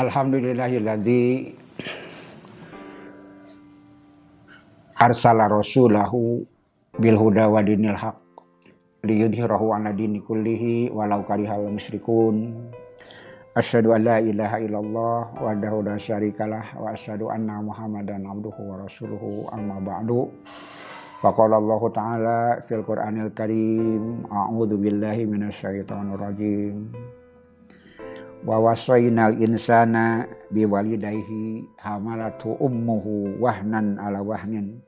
Alhamdulillahilladzi arsala rasulahu bil huda wa dinil haq liyudhirahu ala dini kullihi walau karihal musyrikun Asyhadu an la ilaha illallah wahdahu la syarikalah wa asyhadu anna Muhammadan abduhu wa rasuluhu amma ba'du. Faqala Allah Ta'ala fil Qur'anil Karim A'udzu billahi minasyaitonir rajim. Wa insana biwalidayhi hamalatu ummuhu wahnan ala wahnin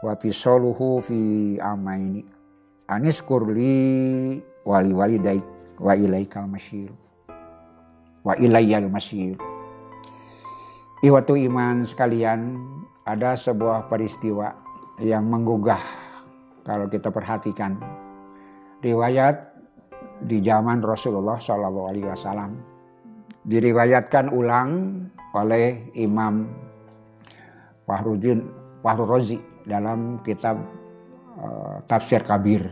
wa fisaluhu fi amaini anis kurli wali walidaik wa ilaikal masyir wa ilayyal masyir. Iwatu iman sekalian, ada sebuah peristiwa yang menggugah kalau kita perhatikan. Riwayat di zaman Rasulullah Shallallahu Alaihi Wasallam diriwayatkan ulang oleh Imam Fahrudin Fahrurozi dalam kitab uh, Tafsir Kabir.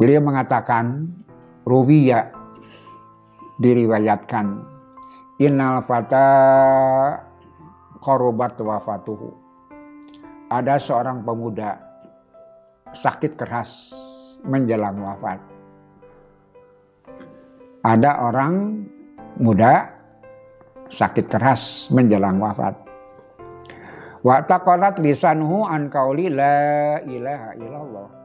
Beliau mengatakan Ruwiya diriwayatkan innal fata korobat wafatuhu ada seorang pemuda sakit keras menjelang wafat ada orang muda sakit keras menjelang wafat wa taqalat lisanuhu an qauli la ilaha illallah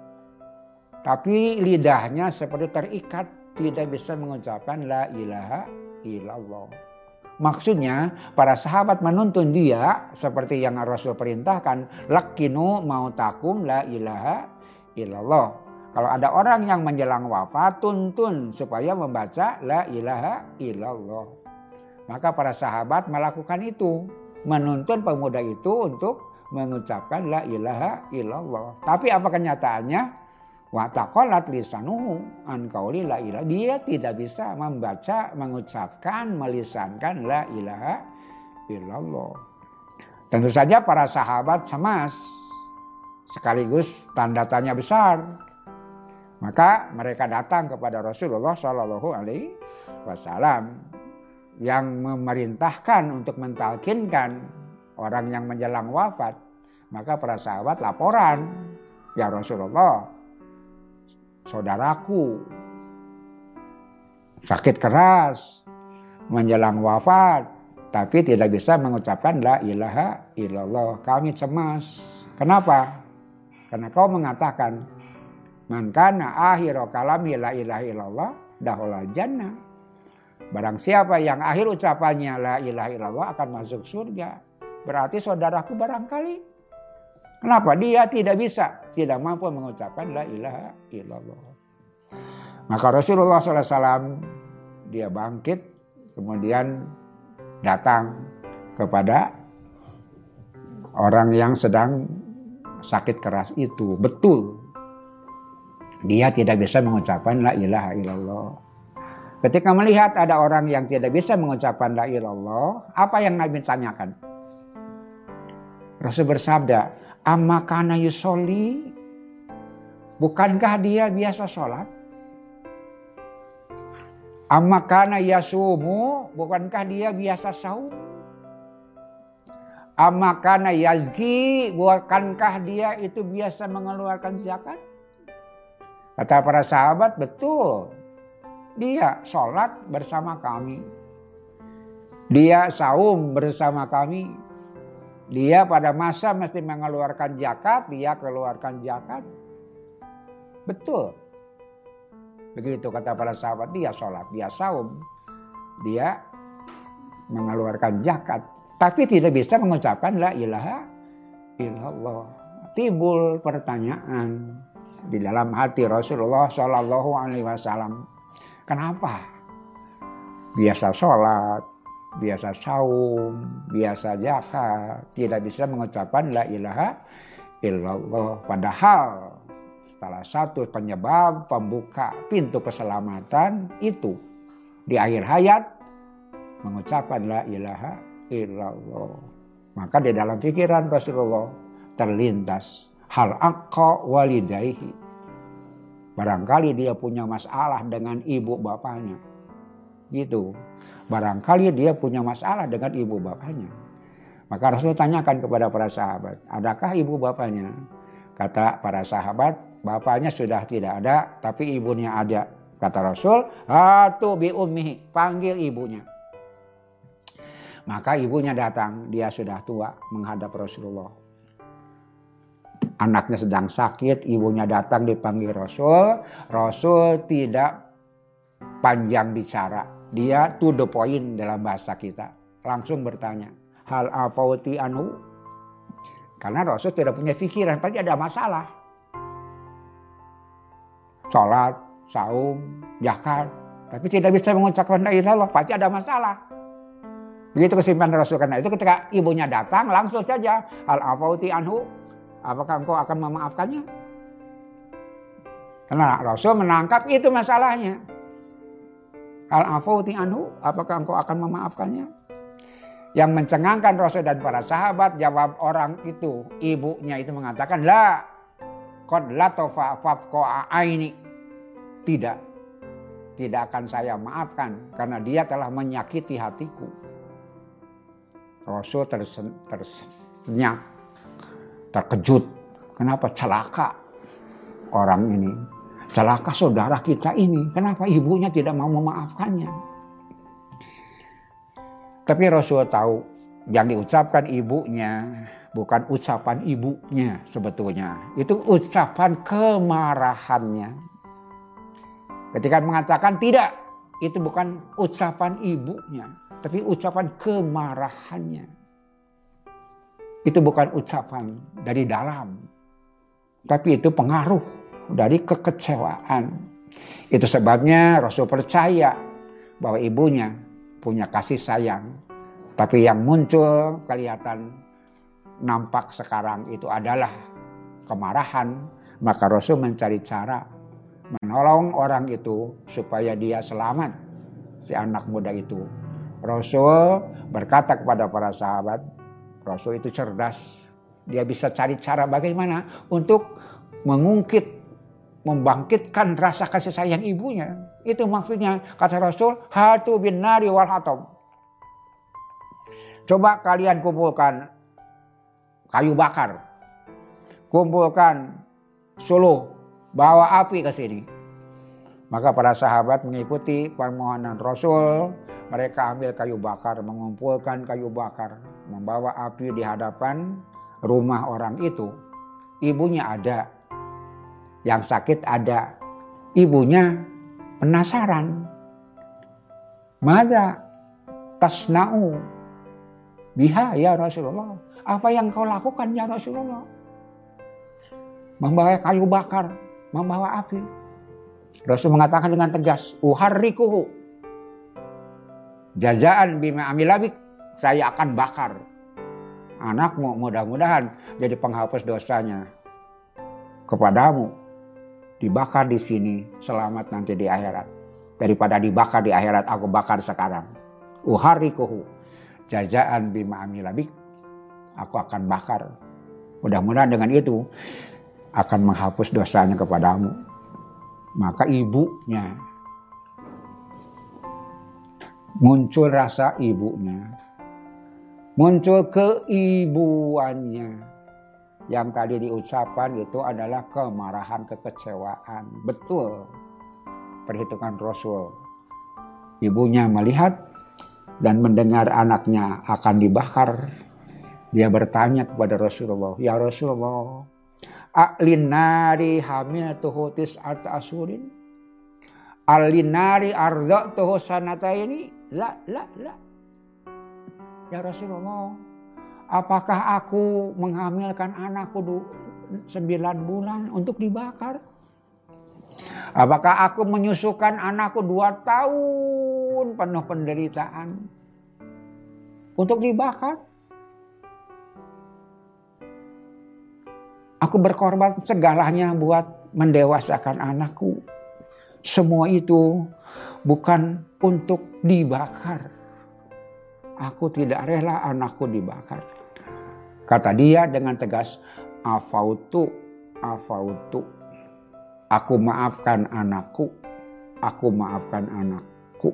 tapi lidahnya seperti terikat, tidak bisa mengucapkan la ilaha illallah. Maksudnya para sahabat menuntun dia seperti yang Rasul perintahkan, lakinu mau takum la ilaha illallah. Kalau ada orang yang menjelang wafat, tuntun supaya membaca la ilaha illallah. Maka para sahabat melakukan itu, menuntun pemuda itu untuk mengucapkan la ilaha illallah. Tapi apa kenyataannya? Wa taqalat lisanuhu an la ilaha. Dia tidak bisa membaca, mengucapkan, melisankan la ilaha illallah. Tentu saja para sahabat cemas sekaligus tanda tanya besar. Maka mereka datang kepada Rasulullah Shallallahu Alaihi Wasallam yang memerintahkan untuk mentalkinkan orang yang menjelang wafat. Maka para sahabat laporan, ya Rasulullah, saudaraku sakit keras menjelang wafat tapi tidak bisa mengucapkan la ilaha illallah. Kami cemas. Kenapa? Karena kau mengatakan man kana akhiru kalami la ilaha illallah dahula jannah. Barang siapa yang akhir ucapannya la ilaha illallah akan masuk surga. Berarti saudaraku barangkali Kenapa? Dia tidak bisa, tidak mampu mengucapkan la ilaha illallah. Maka Rasulullah SAW dia bangkit, kemudian datang kepada orang yang sedang sakit keras itu. Betul, dia tidak bisa mengucapkan la ilaha illallah. Ketika melihat ada orang yang tidak bisa mengucapkan la ilallah, apa yang Nabi tanyakan? Rasul bersabda, Amma kana yusoli, bukankah dia biasa sholat? Amma kana yasumu, bukankah dia biasa saum? Amma kana yazki, bukankah dia itu biasa mengeluarkan zakat? Kata para sahabat, betul. Dia sholat bersama kami. Dia saum bersama kami dia pada masa mesti mengeluarkan zakat, dia keluarkan zakat. Betul. Begitu kata para sahabat, dia sholat, dia saum, dia mengeluarkan zakat. Tapi tidak bisa mengucapkan la ilaha illallah. Timbul pertanyaan di dalam hati Rasulullah Shallallahu Alaihi Wasallam. Kenapa? Biasa sholat, biasa saum, biasa zakat, tidak bisa mengucapkan la ilaha illallah. Padahal salah satu penyebab pembuka pintu keselamatan itu di akhir hayat mengucapkan la ilaha illallah. Maka di dalam pikiran Rasulullah terlintas hal akka walidaihi. Barangkali dia punya masalah dengan ibu bapaknya Gitu. Barangkali dia punya masalah dengan ibu bapaknya. Maka Rasul tanyakan kepada para sahabat, adakah ibu bapaknya? Kata para sahabat, bapaknya sudah tidak ada, tapi ibunya ada. Kata Rasul, hatu bi ummihi, panggil ibunya. Maka ibunya datang, dia sudah tua menghadap Rasulullah. Anaknya sedang sakit, ibunya datang dipanggil Rasul. Rasul tidak panjang bicara. Dia to the point dalam bahasa kita. Langsung bertanya, hal apauti anu? Karena Rasul tidak punya pikiran, pasti ada masalah. Sholat, saum, zakat, tapi tidak bisa mengucapkan la ilaha pasti ada masalah. Begitu kesimpulan Rasul karena itu ketika ibunya datang langsung saja al afauti anhu apakah engkau akan memaafkannya? Karena Rasul menangkap itu masalahnya. Al afauti anhu apakah engkau akan memaafkannya? Yang mencengangkan Rasul dan para sahabat jawab orang itu ibunya itu mengatakan la qad latofa fafqa aini tidak tidak akan saya maafkan karena dia telah menyakiti hatiku. Rasul tersenyap, terkejut. Kenapa celaka orang ini? Celaka saudara kita ini. Kenapa ibunya tidak mau memaafkannya? Tapi Rasul tahu yang diucapkan ibunya bukan ucapan ibunya sebetulnya. Itu ucapan kemarahannya. Ketika mengatakan tidak, itu bukan ucapan ibunya tapi ucapan kemarahannya. Itu bukan ucapan dari dalam, tapi itu pengaruh dari kekecewaan. Itu sebabnya Rasul percaya bahwa ibunya punya kasih sayang, tapi yang muncul kelihatan nampak sekarang itu adalah kemarahan. Maka Rasul mencari cara menolong orang itu supaya dia selamat, si anak muda itu Rasul berkata kepada para sahabat, Rasul itu cerdas. Dia bisa cari cara bagaimana untuk mengungkit, membangkitkan rasa kasih sayang ibunya. Itu maksudnya kata Rasul, hatu bin nari wal hatab. Coba kalian kumpulkan kayu bakar. Kumpulkan suluh, bawa api ke sini. Maka para sahabat mengikuti permohonan Rasul mereka ambil kayu bakar, mengumpulkan kayu bakar, membawa api di hadapan rumah orang itu. Ibunya ada, yang sakit ada. Ibunya penasaran. Mada tasna'u biha ya Rasulullah. Apa yang kau lakukan ya Rasulullah? Membawa kayu bakar, membawa api. Rasul mengatakan dengan tegas, uharrikuhu jazaan bima amilabik saya akan bakar. Anakmu mudah-mudahan jadi penghapus dosanya. Kepadamu dibakar di sini selamat nanti di akhirat. Daripada dibakar di akhirat aku bakar sekarang. Uharikuhu jazaan bima amilabik aku akan bakar. Mudah-mudahan dengan itu akan menghapus dosanya kepadamu. Maka ibunya muncul rasa ibunya, muncul keibuannya. Yang tadi diucapkan itu adalah kemarahan, kekecewaan. Betul, perhitungan Rasul. Ibunya melihat dan mendengar anaknya akan dibakar. Dia bertanya kepada Rasulullah, Ya Rasulullah, A'linari hamil tuhutis arta asurin. Alinari arda tuhu sanata ini La, la, la. Ya Rasulullah, apakah aku menghamilkan anakku sembilan bulan untuk dibakar? Apakah aku menyusukan anakku dua tahun penuh penderitaan untuk dibakar? Aku berkorban segalanya buat mendewasakan anakku. Semua itu bukan untuk dibakar. Aku tidak rela anakku dibakar. Kata dia dengan tegas, afautu, afautu. Aku maafkan anakku, aku maafkan anakku.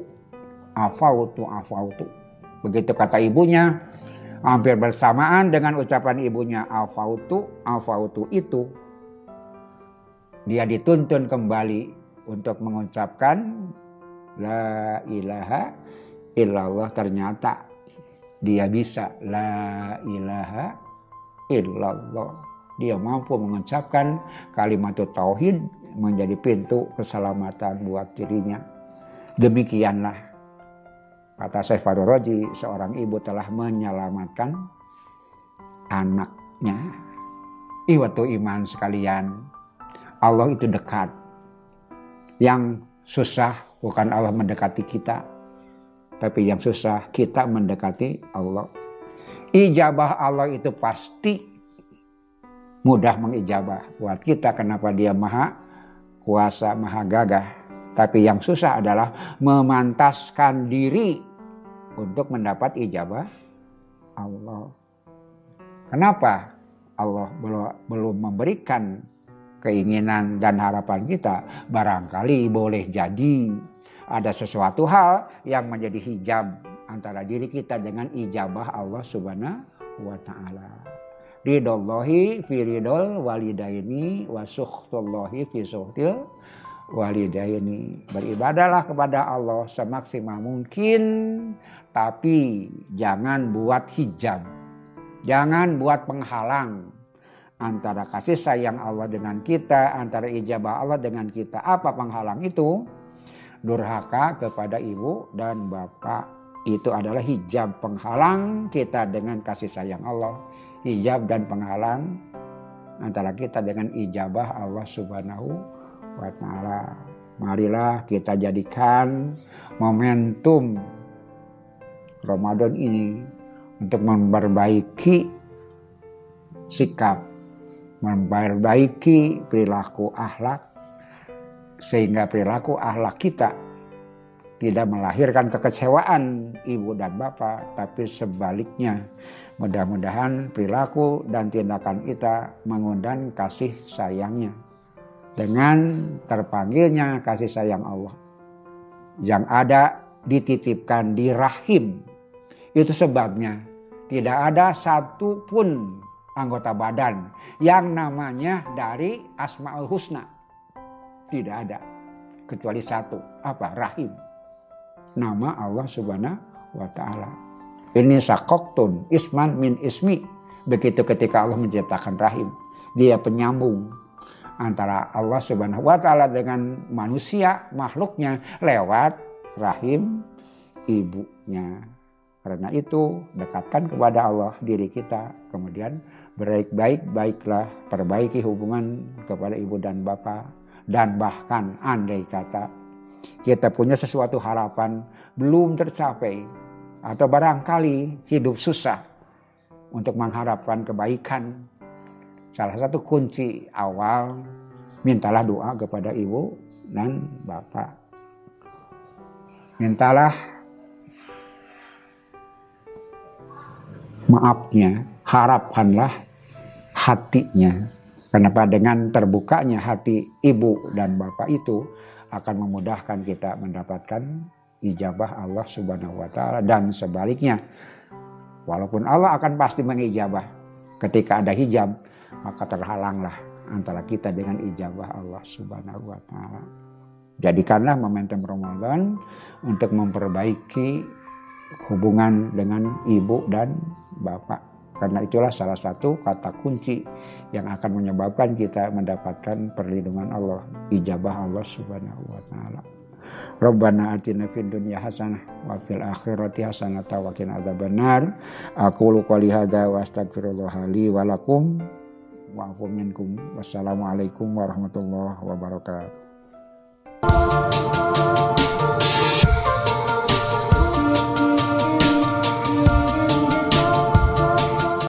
afautu afautu. Begitu kata ibunya, hampir bersamaan dengan ucapan ibunya afautu afautu itu dia dituntun kembali untuk mengucapkan la ilaha illallah ternyata dia bisa la ilaha illallah. Dia mampu mengucapkan kalimat tauhid menjadi pintu keselamatan buat dirinya. Demikianlah kata Syekh Roji seorang ibu telah menyelamatkan anaknya. Iwatu iman sekalian. Allah itu dekat. Yang susah bukan Allah mendekati kita, tapi yang susah kita mendekati Allah. Ijabah Allah itu pasti mudah mengijabah buat kita kenapa dia maha kuasa, maha gagah. Tapi yang susah adalah memantaskan diri untuk mendapat ijabah Allah. Kenapa Allah belum memberikan keinginan dan harapan kita barangkali boleh jadi ada sesuatu hal yang menjadi hijab antara diri kita dengan ijabah Allah Subhanahu wa taala. Ridallahi fi ridol walidaini wa sukhtullahi fi sukhtil walidaini. Beribadahlah kepada Allah semaksimal mungkin tapi jangan buat hijab. Jangan buat penghalang antara kasih sayang Allah dengan kita, antara ijabah Allah dengan kita. Apa penghalang itu? Durhaka kepada ibu dan bapak. Itu adalah hijab penghalang kita dengan kasih sayang Allah. Hijab dan penghalang antara kita dengan ijabah Allah subhanahu wa ta'ala. Marilah kita jadikan momentum Ramadan ini untuk memperbaiki sikap memperbaiki perilaku akhlak sehingga perilaku akhlak kita tidak melahirkan kekecewaan ibu dan bapak, tapi sebaliknya mudah-mudahan perilaku dan tindakan kita mengundang kasih sayangnya dengan terpanggilnya kasih sayang Allah yang ada dititipkan di rahim. Itu sebabnya tidak ada satupun anggota badan yang namanya dari Asmaul Husna. Tidak ada kecuali satu, apa? Rahim. Nama Allah Subhanahu wa taala. Ini sakoktun isman min ismi. Begitu ketika Allah menciptakan rahim, dia penyambung antara Allah Subhanahu wa taala dengan manusia makhluknya lewat rahim ibunya. Karena itu dekatkan kepada Allah diri kita. Kemudian baik-baik baiklah perbaiki hubungan kepada ibu dan bapak. Dan bahkan andai kata kita punya sesuatu harapan belum tercapai. Atau barangkali hidup susah untuk mengharapkan kebaikan. Salah satu kunci awal mintalah doa kepada ibu dan bapak. Mintalah maafnya, harapkanlah hatinya. Kenapa dengan terbukanya hati ibu dan bapak itu akan memudahkan kita mendapatkan ijabah Allah Subhanahu wa taala dan sebaliknya. Walaupun Allah akan pasti mengijabah ketika ada hijab, maka terhalanglah antara kita dengan ijabah Allah Subhanahu wa taala. Jadikanlah momentum Ramadan untuk memperbaiki hubungan dengan ibu dan bapak. Karena itulah salah satu kata kunci yang akan menyebabkan kita mendapatkan perlindungan Allah, ijabah Allah Subhanahu wa taala. Rabbana atina fid dunya hasanah wa fil akhirati hasanah wa qina adzabannar. Aku qouli hadza wa astaghfirullah li wa lakum wa minkum. Wassalamualaikum warahmatullahi wabarakatuh.